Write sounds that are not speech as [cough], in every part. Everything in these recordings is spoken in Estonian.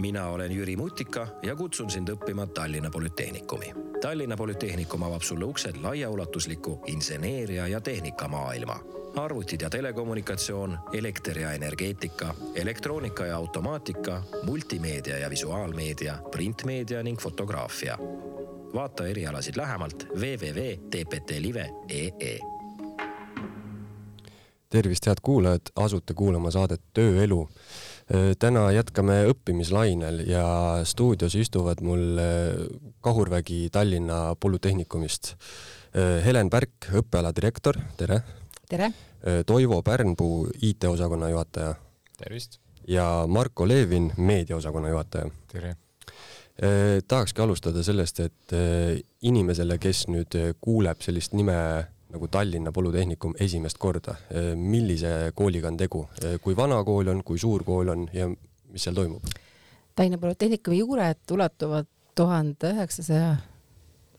mina olen Jüri Mutika ja kutsun sind õppima Tallinna Polütehnikumi. Tallinna Polütehnikum avab sulle uksed laiaulatusliku inseneeria ja tehnikamaailma. arvutid ja telekommunikatsioon, elekter ja energeetika, elektroonika ja automaatika, multimeedia ja visuaalmeedia, printmeedia ning fotograafia. vaata erialasid lähemalt www.tptlive.ee tervist, head kuulajad, asute kuulama saadet Tööelu täna jätkame õppimislainel ja stuudios istuvad mul äh, Kahurvägi Tallinna Polütehnikumist äh, Helen Pärk, õppeala direktor, tere! tere! Toivo Pärnpuu, IT-osakonna juhataja. tervist! ja Marko Levin, meediaosakonna juhataja. tere! tahakski alustada sellest, et inimesele, kes nüüd kuuleb sellist nime nagu Tallinna Polütehnikum esimest korda. millise kooliga on tegu, kui vana kool on, kui suur kool on ja mis seal toimub? Tallinna Polütehnikumi juured ulatuvad tuhande üheksasaja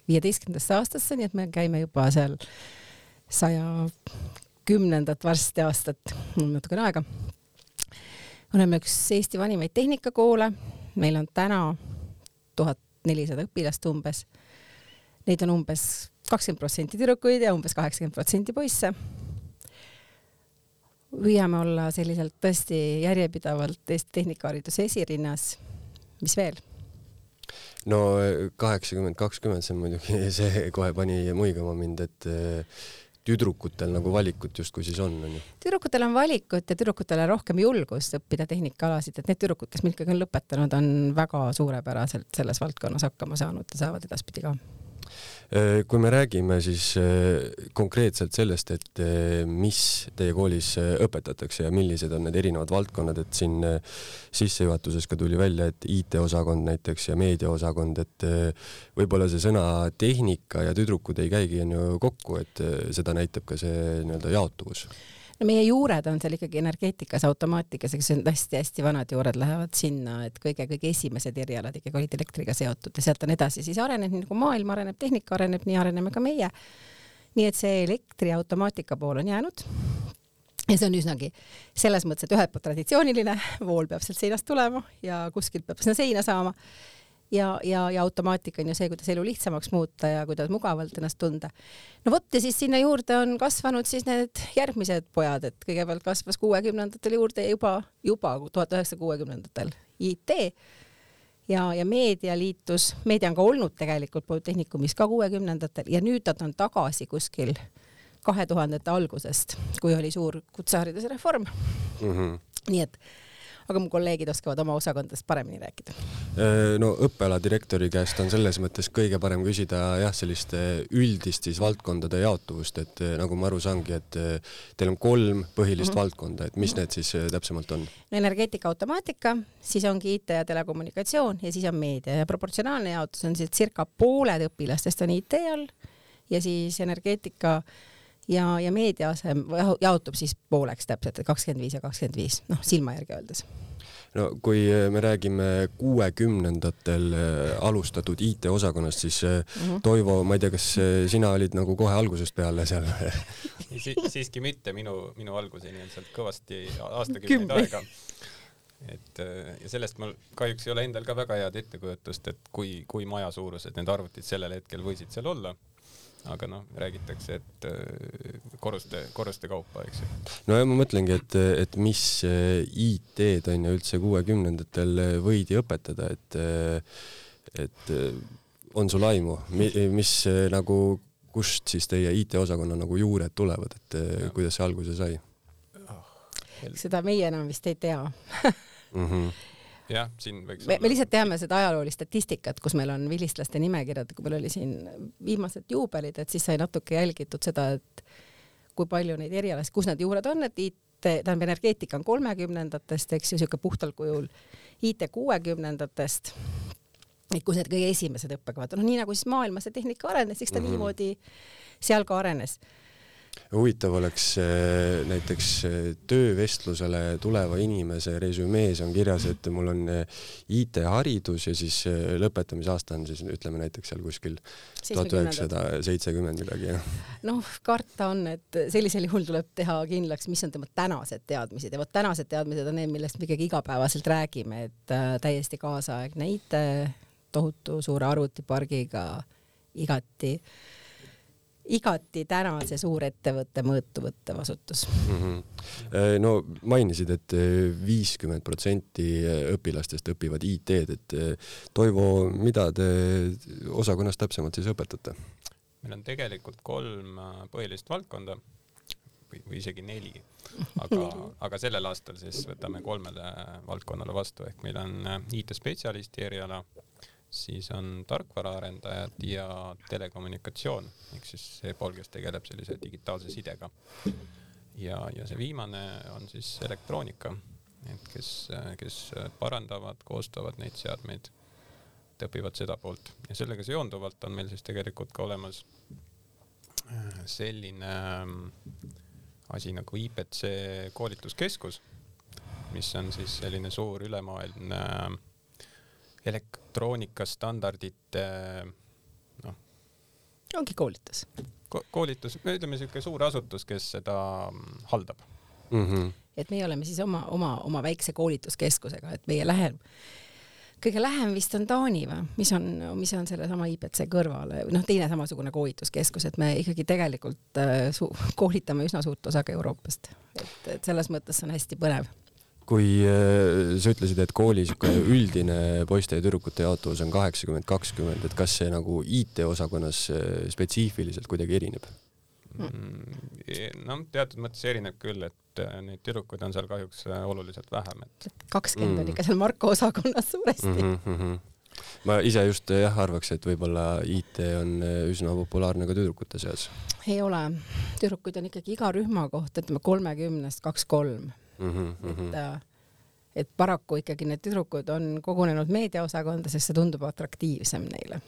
viieteistkümnendasse aastasse, nii et me käime juba seal saja kümnendat varsti aastat, natukene aega. oleme üks Eesti vanimaid tehnikakoole, meil on täna tuhat nelisada õpilast umbes. Neid on umbes kakskümmend protsenti tüdrukuid ja umbes kaheksakümmend protsenti poisse. püüame olla selliselt tõesti järjepidevalt Eesti tehnikahariduse esirinnas. mis veel? no kaheksakümmend, kakskümmend, see on muidugi, [laughs] see kohe pani muigama mind, et eh, tüdrukutel nagu valikut justkui siis on, onju? tüdrukutel on valikut ja tüdrukutele rohkem julgust õppida tehnikaalasid, et need tüdrukud, kes meil ikkagi on lõpetanud, on väga suurepäraselt selles valdkonnas hakkama saanud ja saavad edaspidi ka kui me räägime siis äh, konkreetselt sellest, et äh, mis teie koolis õpetatakse ja millised on need erinevad valdkonnad, et siin sissejuhatuses ka tuli välja, et IT-osakond näiteks ja meediaosakond, et võib-olla see sõna tehnika ja tüdrukud ei käigi on ju kokku, et seda näitab ka see nii-öelda jaotuvus no meie juured on seal ikkagi energeetikas, automaatikas, eks hästi-hästi vanad juured lähevad sinna, et kõige-kõige esimesed erialad ikkagi olid elektriga seotud ja sealt on edasi siis arenenud, nii nagu maailm areneb, tehnika areneb, nii areneme ka meie. nii et see elektri ja automaatika pool on jäänud ja see on üsnagi selles mõttes, et ühelt poolt traditsiooniline, vool peab sealt seinast tulema ja kuskilt peab sinna seina saama ja, ja, ja automaatika on ju see, kuidas elu lihtsamaks muuta ja kuidas mugavalt ennast tunda. no vot, ja siis sinna juurde on kasvanud siis need järgmised pojad, et kõigepealt kasvas kuuekümnendatel juurde juba, juba tuhat üheksasaja kuuekümnendatel IT ja, ja meedia liitus, meedia on ka olnud tegelikult Polütehnikumis ka kuuekümnendatel ja nüüd nad on tagasi kuskil kahe tuhandete algusest, kui oli suur kutsehariduse reform mm. -hmm. nii et aga mu kolleegid oskavad oma osakondadest paremini rääkida. Äh, no õppeala direktori käest on selles mõttes kõige parem küsida jah, sellist äh, üldist siis valdkondade jaotuvust, et äh, nagu ma aru saangi, et teil on kolm põhilist mm -hmm. valdkonda, et mis need siis täpsemalt on? no energeetika, automaatika, siis ongi IT ja telekommunikatsioon ja siis on meedia ja proportsionaalne jaotus on siis circa pooled õpilastest on IT all ja siis energeetika ja, ja meedia asem jaotub siis pooleks täpselt, et kakskümmend viis ja kakskümmend viis, noh silma järgi öeldes no kui me räägime kuuekümnendatel äh, alustatud IT-osakonnast, siis mm -hmm. Toivo, ma ei tea, kas äh, sina olid nagu kohe algusest peale seal si? siiski mitte, minu, minu alguseni on sealt kõvasti aastakümneid aega. et ja sellest mul kahjuks ei ole endal ka väga head ettekujutust, et kui, kui maja suurused need arvutid sellel hetkel võisid seal olla aga noh, räägitakse, et äh, korruste, korruste kaupa, eks ju. no ja ma mõtlengi, et, et mis äh, IT-d on ju üldse kuuekümnendatel võidi õpetada, et, äh, et on sul aimu, mis nagu, kust siis teie IT-osakonna nagu juured tulevad, et ja. kuidas see alguse sai? seda meie enam vist ei tea mm. -hmm jah, siin võiks me, me lihtsalt teame seda ajaloolist statistikat, kus meil on vilistlaste nimekirjad, kui meil oli siin viimased juubelid, et siis sai natuke jälgitud seda, et kui palju neid erialasid, kus need juured on, et IT, tähendab energeetika on kolmekümnendatest, eks ju, siuke puhtal kujul, IT kuuekümnendatest et kus need kõige esimesed õppekavad, noh nii nagu siis maailmas see tehnika arenes, eks ta mm -hmm. niimoodi seal ka arenes huvitav oleks äh, näiteks äh, töövestlusele tuleva inimese resümees on kirjas, et mul on äh, IT-haridus ja siis lõpetamisaasta on siis ütleme näiteks seal kuskil tuhat üheksasada seitsekümmend midagi. noh, karta on, et sellisel juhul tuleb teha kindlaks, mis on tema tänased teadmised. Ja vot tänased teadmised on need, millest me ikkagi igapäevaselt räägime, et täiesti kaasaegne IT, tohutu suure arvutipargiga, igati. äh, igati tänase suurettevõtte mõõtu võttev asutus mm. -hmm. no mainisid et, et viiskümmend protsenti õpilastest õpivad IT-d, et Toivo, mida te osakonnas täpsemalt siis õpetate? meil on tegelikult kolm äh, põhilist valdkonda või, või isegi neli, aga [laughs] aga sellel aastal siis võtame kolmele valdkonnale vastu, ehk meil on äh, IT-spetsialisti eriala siis on tarkvaraarendajad ja telekommunikatsioon ehk siis see pool, kes tegeleb sellise digitaalse sidega. ja, ja see viimane on siis elektroonika, et kes, kes parandavad, koostavad neid seadmeid, õpivad seda poolt ja sellega seonduvalt on meil siis tegelikult ka olemas äh, selline ähm, asi nagu IPC koolituskeskus, mis on siis selline suur ülemaailmne äh, elektroonikastandardite noh. ongi koolitus Ko. koolitus, ütleme siuke suur asutus, kes seda mm, haldab mm. -hmm. et meie oleme siis oma, oma, oma väikse koolituskeskusega, et meie lähem, kõige lähem vist on Taani või, mis on, mis on sellesama IPC kõrval, noh, teine samasugune koolituskeskus, et me ikkagi tegelikult äh, koolitame üsna suurt osa ka Euroopast, et, et selles mõttes on hästi põnev kui äh, sa ütlesid, et kooli sihuke üldine poiste ja tüdrukute jaotus on kaheksakümmend, kakskümmend, et kas see nagu IT-osakonnas äh, spetsiifiliselt kuidagi erineb? Noh, teatud mõttes erineb küll, et äh, neid tüdrukuid on seal kahjuks oluliselt vähem, et. kakskümmend mm. on ikka seal Marko osakonnas suuresti mm. -hmm. ma ise just jah arvaks, et võib-olla IT on üsna populaarne ka tüdrukute seas. ei ole, tüdrukuid on ikkagi iga rühma kohta, ütleme kolmekümnest kaks-kolm mm. -hmm. et, mhm. äh, et paraku ikkagi need tüdrukud on kogunenud meediaosakonda, sest see tundub atraktiivsem neile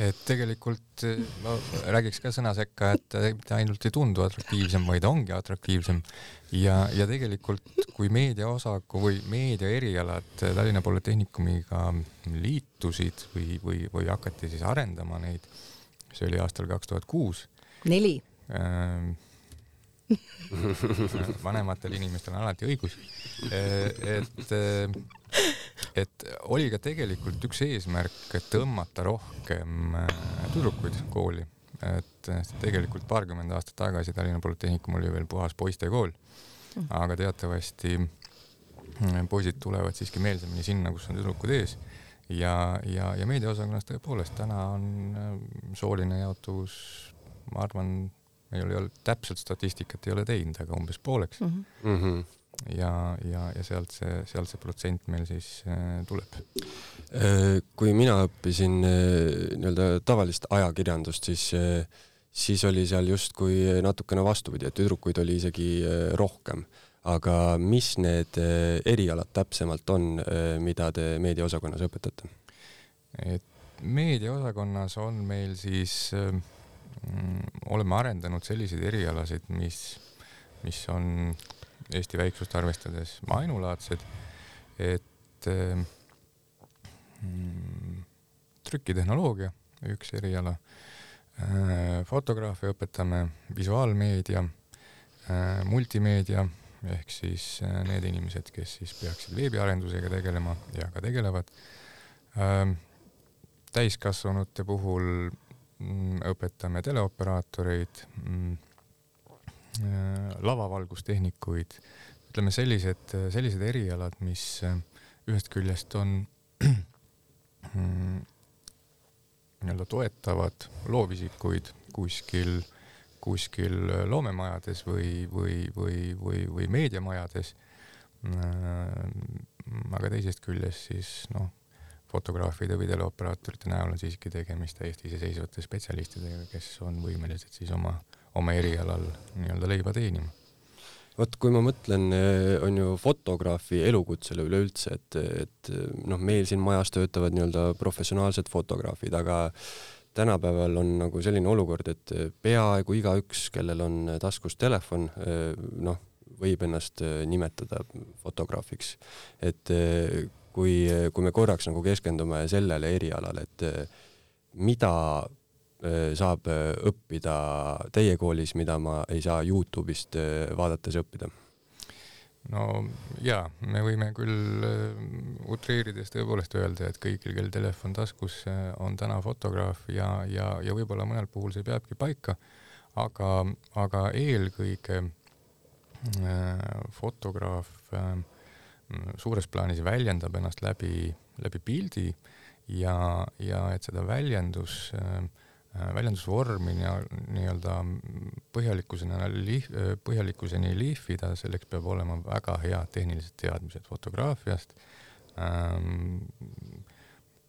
et tegelikult äh, ma räägiks ka sõna sekka, et mitte ainult ei tundu atraktiivsem, vaid ongi atraktiivsem ja, ja tegelikult kui meediaosaku või meediaerialad Tallinna Polütehnikumiga liitusid või, või, või hakati siis arendama neid, see oli aastal kaks tuhat kuus. neli äh, [laughs] vanematel inimestel on alati õigus. et, et oli ka tegelikult üks eesmärk tõmmata rohkem äh, tüdrukuid kooli, et tegelikult paarkümmend aastat tagasi Tallinna Polütehnikum oli veel puhas poistekool, aga teatavasti äh, poisid tulevad siiski meelsamini sinna, kus on tüdrukud ees. Ja, ja, ja meediaosakonnas tõepoolest täna on äh, sooline jaotus, ma arvan, ei ole, ei ole täpselt statistikat ei ole teinud, aga umbes pooleks mm. -hmm. ja, ja, ja sealt see, sealt see protsent meil siis äh, tuleb. Äh, kui mina õppisin äh, nii-öelda tavalist ajakirjandust, siis siis oli seal justkui natukene vastupidi, et tüdrukuid oli isegi rohkem. aga mis need erialad täpsemalt on, mida te meediaosakonnas õpetate? et meediaosakonnas on meil siis äh, oleme arendanud selliseid erialasid, mis, mis on Eesti väiksust arvestades ainulaadsed, et mm, trükitehnoloogia, üks eriala, äh, fotograafia õpetame, visuaalmeedia, äh, multimeedia ehk siis äh, need inimesed, kes siis peaksid veebiarendusega tegelema ja ka tegelevad. täiskasvanute puhul Mm, õpetame teleoperaatoreid, mm, äh, lavavalgustehnikuid, ütleme sellised, sellised erialad, mis äh, ühest küljest on [clears throat] mm, nii-öelda toetavad loovisikuid kuskil, kuskil loomemajades või, või, või, või, või meediamajades. aga teisest küljest siis noh fotograafide või teleoperaatorite näol on siiski tegemist täiesti iseseisvate spetsialistidega, kes on võimelised siis oma, oma erialal nii-öelda leiba teenima. vot kui ma mõtlen, eh, on ju fotograafi elukutsele üleüldse, et, et noh, meil siin majas töötavad nii-öelda professionaalsed fotograafid, aga tänapäeval on nagu selline olukord, et peaaegu igaüks, kellel on taskus telefon, noh, võib ennast nimetada fotograafiks. et kui, kui me korraks nagu keskendume sellele erialale, et mida saab õppida teie koolis, mida ma ei saa Youtube'ist vaadates õppida? No jaa, me võime küll utreerides tõepoolest öelda, et kõigil, kel telefon taskus, on täna fotograaf ja, ja, ja võib-olla mõnel puhul see peabki paika, aga, aga eelkõige äh, fotograaf äh, suures plaanis väljendab ennast läbi, läbi pildi ja, ja et seda väljendus äh, Äh, väljendusvormi nii-öelda põhjalikkusena lihv, äh, põhjalikkuseni lihvida, selleks peab olema väga head tehnilised teadmised fotograafiast ähm,,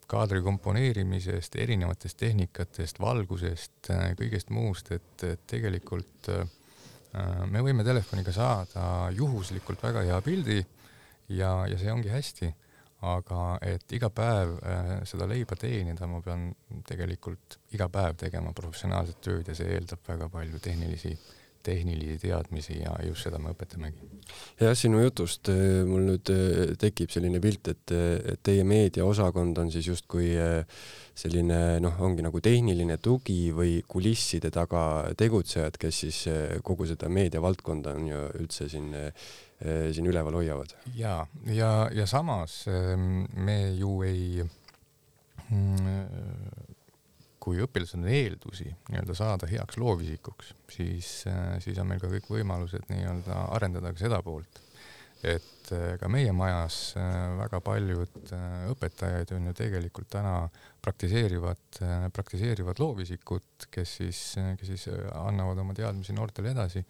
kaadri komponeerimisest, erinevatest tehnikatest, valgusest, äh, kõigest muust, et, et tegelikult äh, me võime telefoniga saada juhuslikult väga hea pildi ja, ja see ongi hästi aga et iga päev äh, seda leiba teenida, ma pean tegelikult iga päev tegema professionaalset tööd ja see eeldab väga palju tehnilisi, tehnilisi teadmisi ja just seda me õpetamegi. jah, sinu jutust äh, mul nüüd äh, tekib selline pilt, et, et teie meediaosakond on siis justkui selline noh, ongi nagu tehniline tugi või kulisside taga tegutsejad, kes siis kogu seda meediavaldkonda on ju üldse siin siin üleval hoiavad. ja, ja, ja samas ehm, me ju ei, mm, kui õpilasel on eeldusi nii-öelda saada heaks loovisikuks, siis, eh, siis on meil ka kõik võimalused nii-öelda arendada ka seda poolt. et eh, ka meie majas väga paljud õpetajaid on ju tegelikult täna praktiseerivad, praktiseerivad loovisikud, kes siis, kes siis annavad oma teadmisi noortele edasi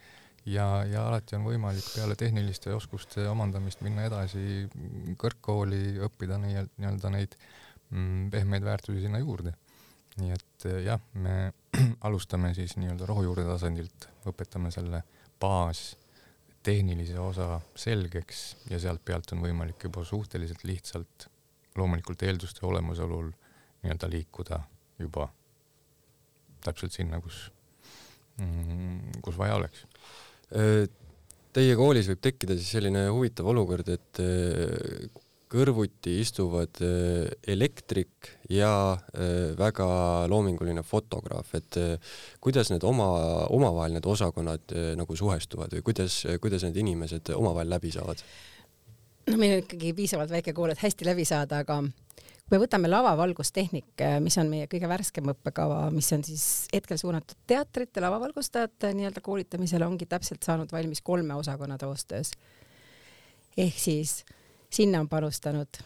ja, ja alati on võimalik peale tehniliste oskuste omandamist minna edasi kõrgkooli, õppida nii-öelda neid mm, pehmeid väärtusi sinna juurde. nii et eh, jah, me [clears throat] alustame siis nii-öelda rohujuure tasandilt, õpetame selle baas tehnilise osa selgeks ja sealt pealt on võimalik juba suhteliselt lihtsalt, loomulikult eelduste olemasolul nii-öelda liikuda juba täpselt sinna, kus, mm, kus vaja oleks teie koolis võib tekkida siis selline huvitav olukord, et äh, kõrvuti istuvad äh, elektrik ja väga loominguline fotograaf, et kuidas need oma, omavahel need osakonnad nagu suhestuvad või kuidas, kuidas need inimesed omavahel läbi saavad? no meil on ikkagi piisavalt väike kool, et hästi läbi saada, aga me võtame lavavalgustehnik, mis on meie kõige värskem õppekava, mis on siis hetkel suunatud teatrite lavavalgustajate nii-öelda koolitamisele, ongi täpselt saanud valmis kolme osakonna koostöös. ehk siis sinna on panustanud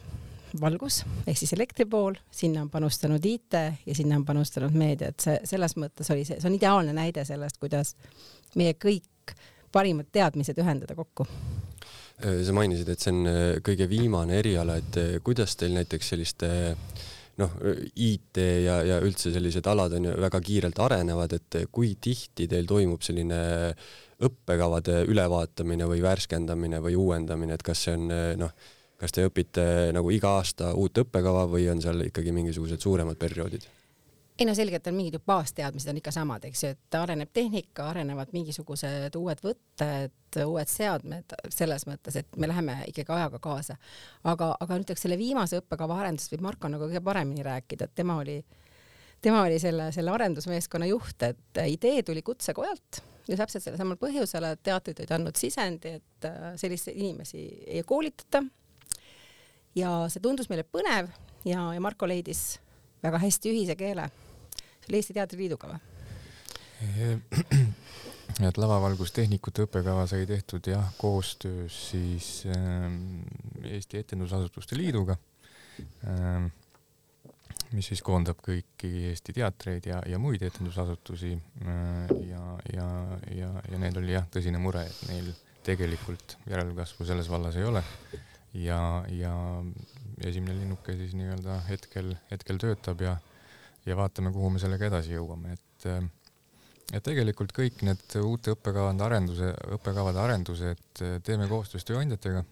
valgus ehk siis elektri pool, sinna on panustanud IT ja sinna on panustanud meedia, et see selles mõttes oli see, see on ideaalne näide sellest, kuidas meie kõik parimad teadmised ühendada kokku Äh, sa mainisid, et see on äh, kõige viimane eriala, et äh, kuidas teil näiteks selliste noh, IT ja, ja üldse sellised alad on ju väga kiirelt arenevad, et kui tihti teil toimub selline õppekavade ülevaatamine või värskendamine või uuendamine, et kas see on noh, kas te õpite nagu iga aasta uut õppekava või on seal ikkagi mingisugused suuremad perioodid? Ei no selgelt on mingid ju baasteadmised on ikka samad, eks ju, et areneb tehnika, arenevad mingisugused uued võtted, uued seadmed selles mõttes, et me läheme ikkagi ajaga kaasa. aga, aga ütleks selle viimase õppekava arendusest võib Marko nagu kõige paremini rääkida, et tema oli, tema oli selle, selle arendusmeeskonna juht, et idee tuli kutsekojalt ja täpselt sellel samal põhjusel, et teatrid olid andnud sisendi, et äh, selliseid inimesi ei koolitata. ja see tundus meile põnev ja, ja Marko leidis väga hästi ühise keele selle Eesti Teatriliiduga või? [clears throat] et lavavalgustehnikute õppekava sai tehtud jah, koostöös siis äh, Eesti Etendusasutuste Liiduga äh,, mis siis koondab kõiki Eesti teatreid ja, ja muid etendusasutusi äh, ja, ja, ja, ja neil oli jah, tõsine mure, et neil tegelikult järelkasvu selles vallas ei ole ja, ja esimene linnuke siis nii-öelda hetkel, hetkel töötab ja ja vaatame, kuhu me sellega edasi jõuame, et et tegelikult kõik need uute õppekavade arenduse, õppekavade arendused teeme koostöös tööandjatega.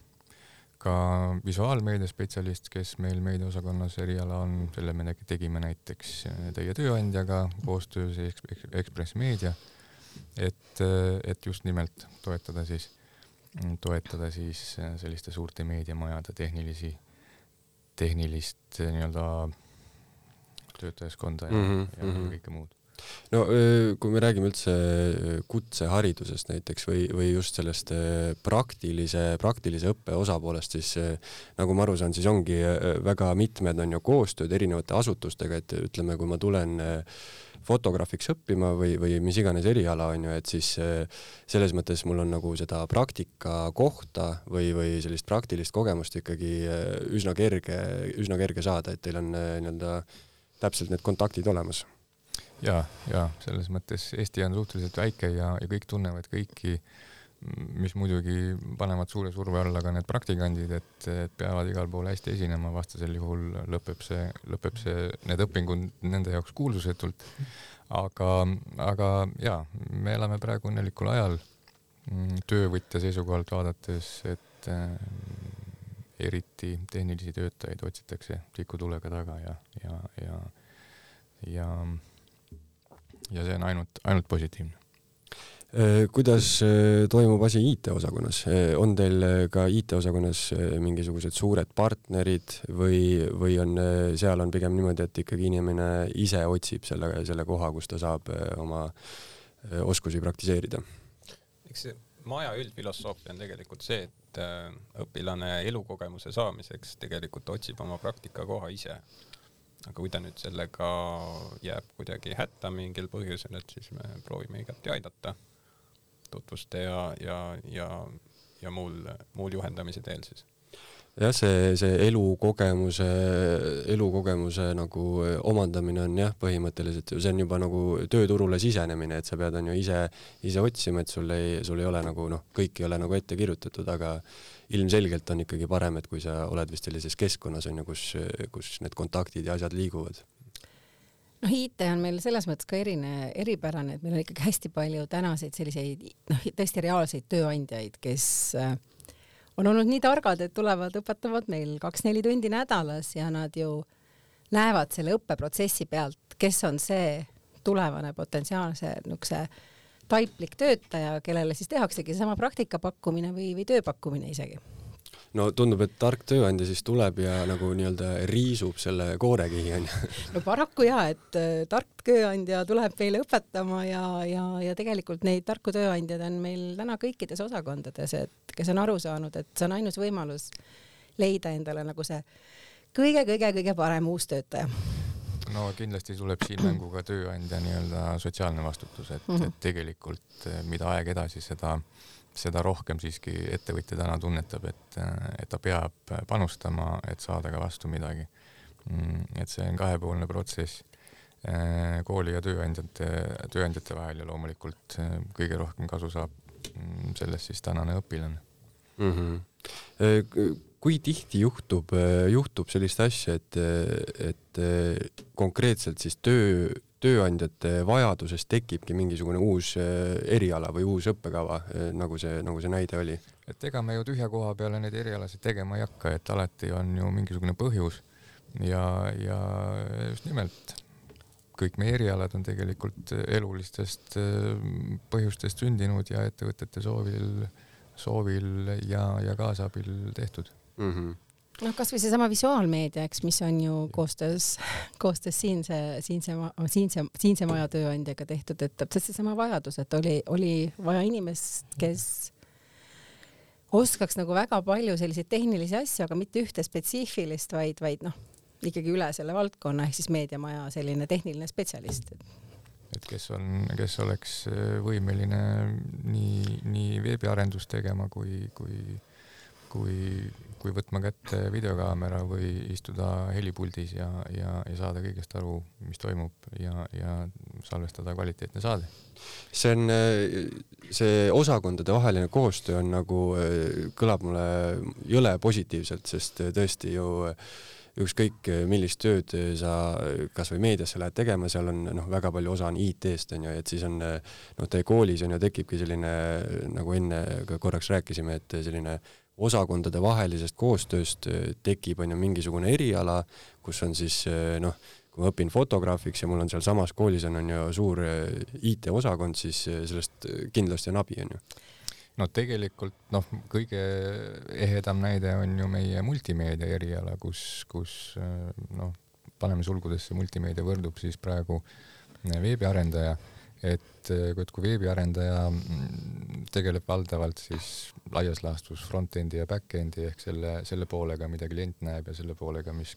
ka visuaalmeedia spetsialist, kes meil meediaosakonnas eriala on, selle me tegime näiteks teie tööandjaga koostöös Ekspress Meedia, et, et just nimelt toetada siis, toetada siis selliste suurte meediamajade tehnilisi, tehnilist nii-öelda töötajaskonda ja mm, -hmm, ja mm -hmm. kõike muud no kui me räägime üldse kutseharidusest näiteks või, või just sellest praktilise, praktilise õppe osapoolest, siis nagu ma aru saan, siis ongi väga mitmed on ju koostööd erinevate asutustega, et ütleme, kui ma tulen fotograafiks õppima või, või mis iganes eriala on ju, et siis selles mõttes mul on nagu seda praktika kohta või, või sellist praktilist kogemust ikkagi üsna kerge, üsna kerge saada, et teil on nii-öelda täpselt need kontaktid olemas. Ja, ja selles mõttes Eesti on suhteliselt väike ja, ja kõik tunnevad kõiki, mis muidugi panevad suure surve alla ka need praktikandid, et, et peavad igal pool hästi esinema, vastasel juhul lõpeb see, lõpeb see, need õpingud nende jaoks kuulsusetult. aga, aga ja, me elame praegu õnnelikul ajal. Mm, töövõtja seisukohalt vaadates, et eriti tehnilisi töötajaid otsitakse tikutulega taga ja, ja, ja, ja ja see on ainult, ainult positiivne. Äh, kuidas äh, toimub asi IT-osakonnas, äh, on teil ka IT-osakonnas mingisugused suured partnerid või, või on, seal on pigem niimoodi, et ikkagi inimene ise otsib selle, selle koha, kus ta saab oma oskusi praktiseerida? eks see maja üldfilosoofia on tegelikult see, et õpilane elukogemuse saamiseks tegelikult otsib oma praktikakoha ise. Aga kui ta nüüd sellega jääb kuidagi hätta mingil põhjusel, et siis me proovime igati aidata tutvuste ja, ja, ja, ja muul, muul juhendamise teel siis jah, see, see elukogemuse, elukogemuse nagu omandamine on jah, põhimõtteliselt ju see on juba nagu tööturule sisenemine, et sa pead, on ju, ise, ise otsima, et sul ei, sul ei ole nagu noh, kõik ei ole nagu ette kirjutatud, aga ilmselgelt on ikkagi parem, et kui sa oled vist sellises keskkonnas on ju, kus, kus need kontaktid ja asjad liiguvad. Noh, IT on meil selles mõttes ka erine, eripärane, et meil on ikkagi hästi palju tänaseid selliseid noh, tõesti reaalseid tööandjaid, kes äh, on olnud nii targad, et tulevad, õpetavad meil kaks-neli tundi nädalas ja nad ju näevad selle õppeprotsessi pealt, kes on see tulevane potentsiaalse niisuguse taiplik töötaja, kellele siis tehaksegi seesama praktika pakkumine või, või tööpakkumine isegi no tundub, et tark tööandja siis tuleb ja nagu nii-öelda riisub selle koorekihi onju. no paraku ja, et äh, tark tööandja tuleb meile õpetama ja, ja, ja tegelikult neid tarku tööandjaid on meil täna kõikides osakondades, et kes on aru saanud, et see on ainus võimalus leida endale nagu see kõige-kõige-kõige parem uus töötaja no kindlasti tuleb siin mängu ka tööandja nii-öelda sotsiaalne vastutus, et mm, -hmm. et tegelikult eh, mida aeg edasi, seda, seda rohkem siiski ettevõtja täna tunnetab, et, eh, et ta peab panustama, et saada ka vastu midagi. Mm, et see on kahepoolne protsess eh, kooli ja tööandjate, tööandjate vahel ja loomulikult kõige rohkem kasu saab mm, sellest siis tänane õpilane mm. -hmm kui tihti juhtub, juhtub sellist asja, et, et konkreetselt siis töö, tööandjate vajadusest tekibki mingisugune uus eriala või uus õppekava, nagu see, nagu see näide oli? et ega me ju tühja koha peale neid erialasid tegema ei hakka, et alati on ju mingisugune põhjus ja, ja just nimelt kõik meie erialad on tegelikult elulistest põhjustest sündinud ja ettevõtete soovil, soovil ja, ja kaasabil tehtud mm. -hmm noh, kasvõi seesama visuaalmeedia, eks, mis on ju koostöös, koostöös siinse, siinse, siinse, siinse maja tööandjaga tehtud, et täpselt seesama vajadus, et oli, oli vaja inimest, kes oskaks nagu väga palju selliseid tehnilisi asju, aga mitte ühte spetsiifilist, vaid, vaid noh, ikkagi üle selle valdkonna ehk siis meediamaja selline tehniline spetsialist. et kes on, kes oleks võimeline nii, nii veebiarendust tegema kui, kui kui, kui võtma kätte videokaamera või istuda helipuldis ja, ja, ja saada kõigest aru, mis toimub ja, ja salvestada kvaliteetne saade. see on, see osakondade vaheline koostöö on nagu, kõlab mulle jõle positiivselt, sest tõesti ju ükskõik millist tööd sa kasvõi meediasse lähed tegema, seal on noh, väga palju osa on IT-st onju, et siis on noh, teie koolis onju tekibki selline nagu enne ka korraks rääkisime, et selline osakondade vahelisest koostööst tekib, on ju, mingisugune eriala, kus on siis noh, kui ma õpin fotograafiks ja mul on sealsamas koolis on, on ju suur IT-osakond, siis sellest kindlasti on abi, on ju. No tegelikult noh, kõige ehedam näide on ju meie multimeedia eriala, kus, kus noh, paneme sulgudesse multimeedia võrdub siis praegu veebiarendaja, et, et kui veebiarendaja mm, tegeleb valdavalt siis laias laastus front-end'i ja back-end'i ehk selle, selle poolega, mida klient näeb ja selle poolega, mis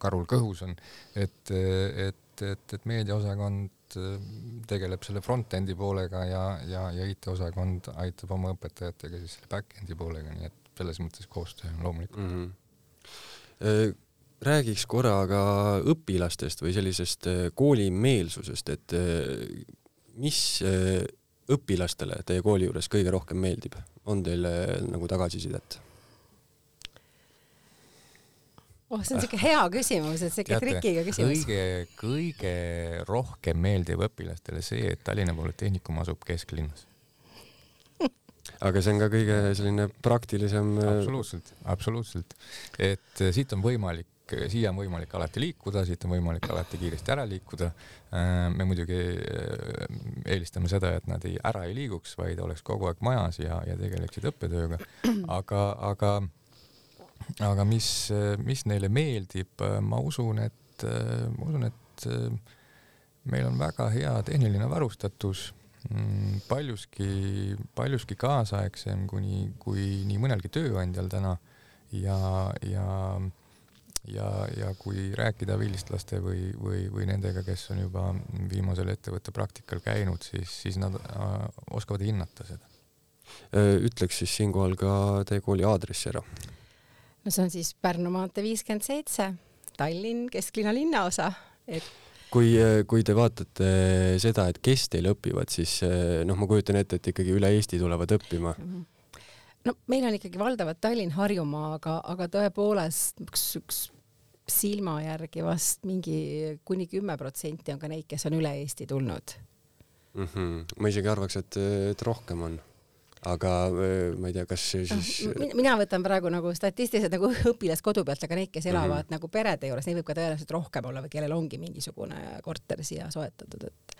karul kõhus on, et, et, et, et meediaosakond Äh, tegeleb selle front-end'i poolega ja, ja, ja IT-osakond aitab oma õpetajatega siis selle back-end'i poolega, nii et selles mõttes koostöö on loomulikult mm. -hmm. Räägiks korra ka õpilastest või sellisest äh, koolimeelsusest, et mis õpilastele teie kooli juures kõige rohkem meeldib, on teil nagu tagasisidet? oh, see on siuke hea küsimus, et siuke trikiga küsimus. kõige, kõige rohkem meeldib õpilastele see, et Tallinna Polütehnikum asub kesklinnas aga see on ka kõige selline praktilisem. Absoluutselt, absoluutselt, et siit on võimalik, siia on võimalik alati liikuda, siit on võimalik alati kiiresti ära liikuda. Äh, me muidugi eelistame seda, et nad ei, ära ei liiguks, vaid oleks kogu aeg majas ja, ja tegeleksid õppetööga. aga, aga aga mis, mis neile meeldib, ma usun, et, ma usun, et meil on väga hea tehniline varustatus, mm, paljuski, paljuski kaasaegsem kuni, kui nii mõnelgi tööandjal täna ja, ja ja, ja kui rääkida vilistlaste või, või, või nendega, kes on juba viimasel ettevõtte praktikal käinud, siis, siis nad äh, oskavad hinnata seda. ütleks siis siinkohal ka teie kooli aadressi ära no see on siis Pärnu maantee viiskümmend seitse, Tallinn kesklinna linnaosa, et kui, kui te vaatate seda, et kes teil õpivad, siis noh, ma kujutan ette, et ikkagi üle Eesti tulevad õppima. No meil on ikkagi valdavalt Tallinn, Harjumaa, aga, aga tõepoolest üks, üks silma järgi vast mingi kuni kümme protsenti on ka neid, kes on üle Eesti tulnud mm. -hmm. ma isegi arvaks, et, et rohkem on aga ma ei tea, kas siis mina võtan praegu nagu statistiliselt nagu [laughs] õpilast kodu pealt, aga neid, kes elavad mm -hmm. nagu perede juures, neid võib ka tõenäoliselt rohkem olla või kellel ongi mingisugune korter siia soetatud, et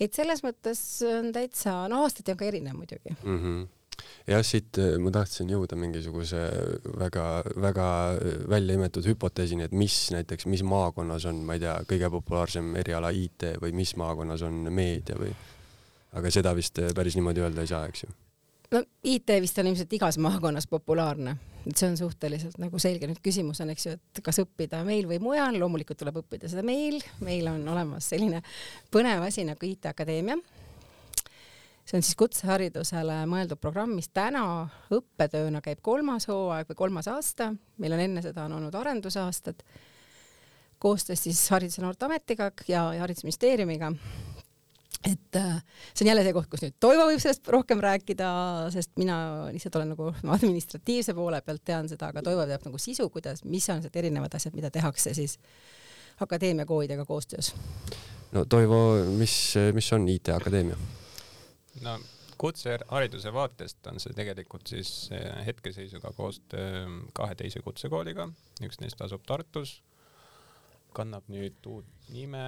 et selles mõttes on täitsa, no aastati on ka erinev muidugi mm. -hmm jah, siit ma tahtsin jõuda mingisuguse väga-väga välja imetud hüpoteesini, et mis näiteks, mis maakonnas on, ma ei tea, kõige populaarsem eriala IT või mis maakonnas on meedia või, aga seda vist päris niimoodi öelda ei saa, eks ju no IT vist on ilmselt igas maakonnas populaarne, et see on suhteliselt nagu selge. nüüd küsimus on, eks ju, et kas õppida meil või mujal, loomulikult tuleb õppida seda meil, meil on olemas selline põnev asi nagu IT Akadeemia. See on siis kutseharidusele mõeldud programm, mis täna õppetööna käib kolmas hooaeg või kolmas aasta, meil on enne seda on olnud arendusaastad koostöös siis Haridus- ja Noorteametiga ja, ja Haridusministeeriumiga et äh, see on jälle see koht, kus nüüd Toivo võib sellest rohkem rääkida, sest mina lihtsalt olen nagu [laughs] administratiivse poole pealt tean seda, aga Toivo teab nagu sisu, kuidas, mis on need erinevad asjad, mida tehakse siis akadeemia koolidega koostöös. no Toivo, mis, mis on IT Akadeemia? No kutsehariduse vaatest on see tegelikult siis äh, hetkeseisuga koostöö kahe teise kutsekooliga, üks neist asub Tartus kannab nüüd uut nime.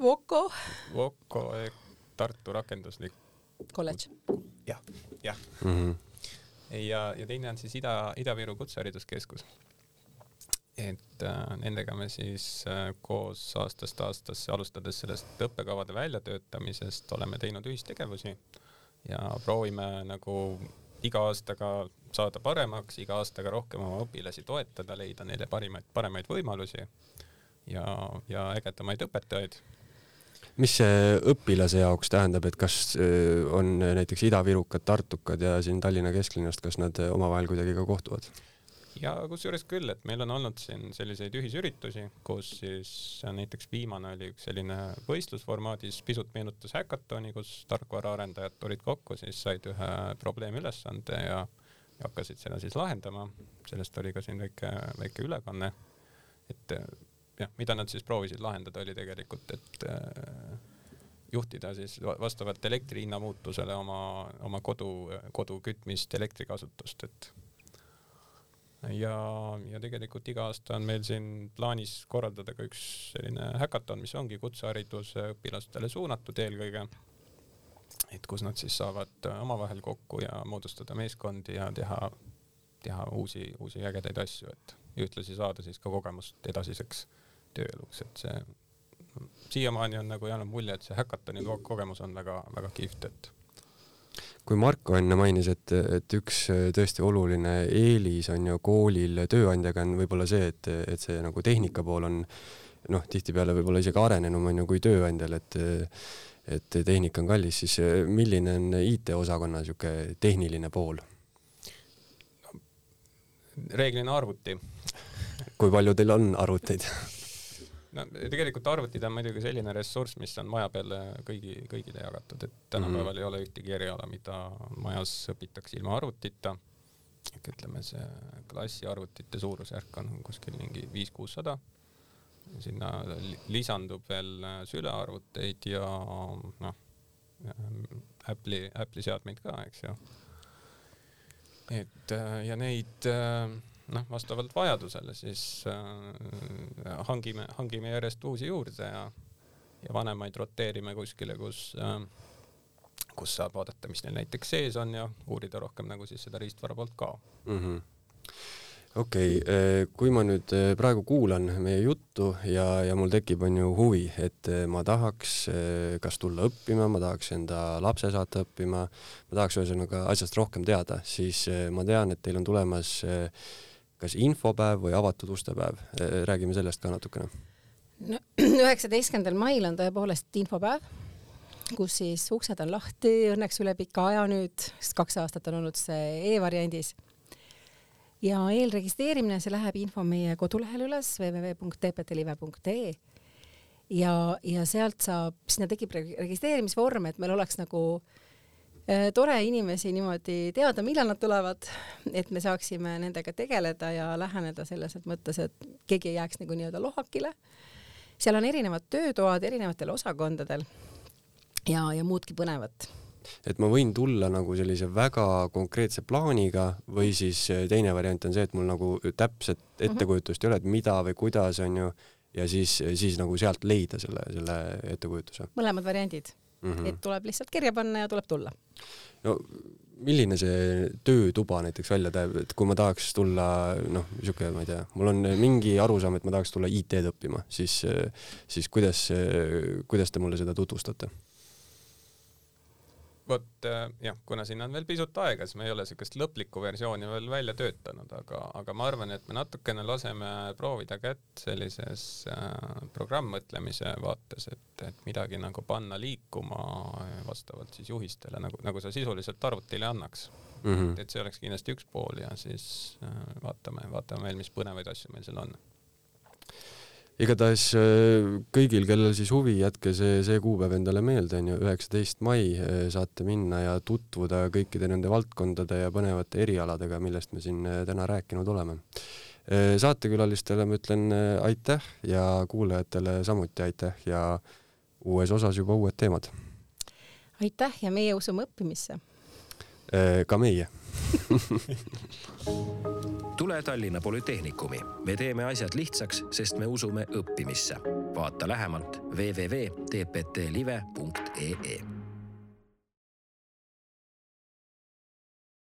Voko. Voko ehk Tartu rakenduslik kolledž. jah, jah mm. -hmm. ja, ja teine on siis Ida, Ida-Viru Kutsehariduskeskus. Et äh, nendega me siis äh, koos aastast aastasse, alustades sellest õppekavade väljatöötamisest, oleme teinud ühistegevusi ja proovime nagu iga aastaga saada paremaks, iga aastaga rohkem oma õpilasi toetada, leida neile parimaid, paremaid võimalusi ja, ja ägedamaid õpetajaid. mis see õpilase jaoks tähendab, et kas äh, on näiteks idavirukad, tartukad ja siin Tallinna kesklinnast, kas nad omavahel kuidagi ka kohtuvad? Ja kusjuures küll, et meil on olnud siin selliseid ühisüritusi, kus siis näiteks viimane oli üks selline võistlusformaadis, pisut meenutas häkatoni, kus tarkvaraarendajad tulid kokku, siis said ühe probleemülesande ja, ja hakkasid seda siis lahendama. sellest oli ka siin väike, väike ülekanne. et jah, mida nad siis proovisid lahendada, oli tegelikult, et äh, juhtida siis vastavalt elektri hinna muutusele oma, oma kodu, kodu kütmist, elektrikasutust, et ja, ja tegelikult iga aasta on meil siin plaanis korraldada ka üks selline häkaton, mis ongi kutsehariduse õpilastele suunatud eelkõige. et kus nad siis saavad omavahel kokku ja moodustada meeskondi ja teha, teha uusi, uusi ägedaid asju, et ühtlasi saada siis ka kogemust edasiseks tööeluks, et see siiamaani on nagu jäänud mulje, et see häkatoni kogemus on väga-väga kihvt, et kui Marko enne mainis, et, et üks tõesti oluline eelis on ju koolil tööandjaga on võib-olla see, et, et see nagu tehnika pool on noh, tihtipeale võib-olla isegi arenenum on ju kui tööandjal, et et tehnika on kallis, siis milline on IT-osakonna niisugune tehniline pool? reeglina arvuti. kui palju teil on arvuteid [laughs] no tegelikult arvutid on muidugi selline ressurss, mis on maja peale kõigi, kõigile jagatud, et tänapäeval mm -hmm. ei ole ühtegi eriala, mida majas õpitakse ilma arvutita. ehk ütleme, see klassiarvutite suurusjärk on kuskil mingi viis-kuussada. sinna lisandub veel sülearvuteid ja noh, Apple'i, Apple'i seadmeid ka, eks ju. et ja neid äh, noh, vastavalt vajadusele siis äh, hangime, hangime järjest uusi juurde ja, ja vanemaid roteerime kuskile, kus äh,, kus saab vaadata, mis neil näiteks sees on ja uurida rohkem nagu siis seda riistvara poolt ka mm. -hmm okei okay,, äh, kui ma nüüd äh, praegu kuulan meie juttu ja, ja mul tekib, on ju huvi, et äh, ma tahaks kas tulla õppima, ma tahaks enda lapse saata õppima, ma tahaks ühesõnaga asjast rohkem teada, siis ma tean, et teil on tulemas kas infopäev või avatud ustepäev, räägime sellest ka natukene. no [clears throat] üheksateistkümnendal mail on tõepoolest infopäev, kus siis uksed on lahti õnneks üle pika aja nüüd, sest kaks aastat on olnud see e-variandis. ja eelregistreerimine, see läheb info meie kodulehel üles www.tptlive.ee ja, ja sealt saab, sinna tekib registreerimisvorm, et meil oleks nagu äh, tore inimesi niimoodi teada, millal nad tulevad, et me saaksime nendega tegeleda ja läheneda selles mõttes, et keegi ei jääks nagu nii-öelda lohakile. seal on erinevad töötoad erinevatel osakondadel ja, ja muudki põnevat et ma võin tulla nagu sellise väga konkreetse plaaniga või siis teine variant on see, et mul nagu täpset mhm. ettekujutust ei ole, et mida või kuidas on ju, ja siis, siis nagu sealt leida selle, selle ettekujutuse. mõlemad variandid mm, -hmm. et tuleb lihtsalt kirja panna ja tuleb tulla. no milline see töötuba näiteks välja näeb, et kui ma tahaks tulla noh, niisugune, ma ei tea, mul on mingi arusaam, et ma tahaks tulla IT-d õppima, siis, siis kuidas, kuidas te mulle seda tutvustate? Vot äh, jah, kuna siin on veel pisut aega, siis me ei ole niisugust lõplikku versiooni veel välja töötanud, aga, aga ma arvan, et me natukene laseme proovida kätt sellises äh, programmmõtlemise vaates, et, et midagi nagu panna liikuma vastavalt siis juhistele, nagu, nagu sa sisuliselt arvutile annaks mm. -hmm. et see oleks kindlasti üks pool ja siis äh, vaatame, vaatame veel, mis põnevaid asju meil seal on igatahes äh, kõigil, kellel siis huvi, jätke see, see kuupäev endale meelde, on ju, üheksateist mai äh, saate minna ja tutvuda kõikide nende valdkondade ja põnevate erialadega, millest me siin äh, täna rääkinud oleme. saatekülalistele ma ütlen aitäh ja kuulajatele samuti aitäh ja uues osas juba uued teemad. aitäh ja meie usume õppimisse. ka meie [laughs] tule Tallinna Polütehnikumi, me teeme asjad lihtsaks, sest me usume õppimisse. vaata lähemalt www.tptlive.ee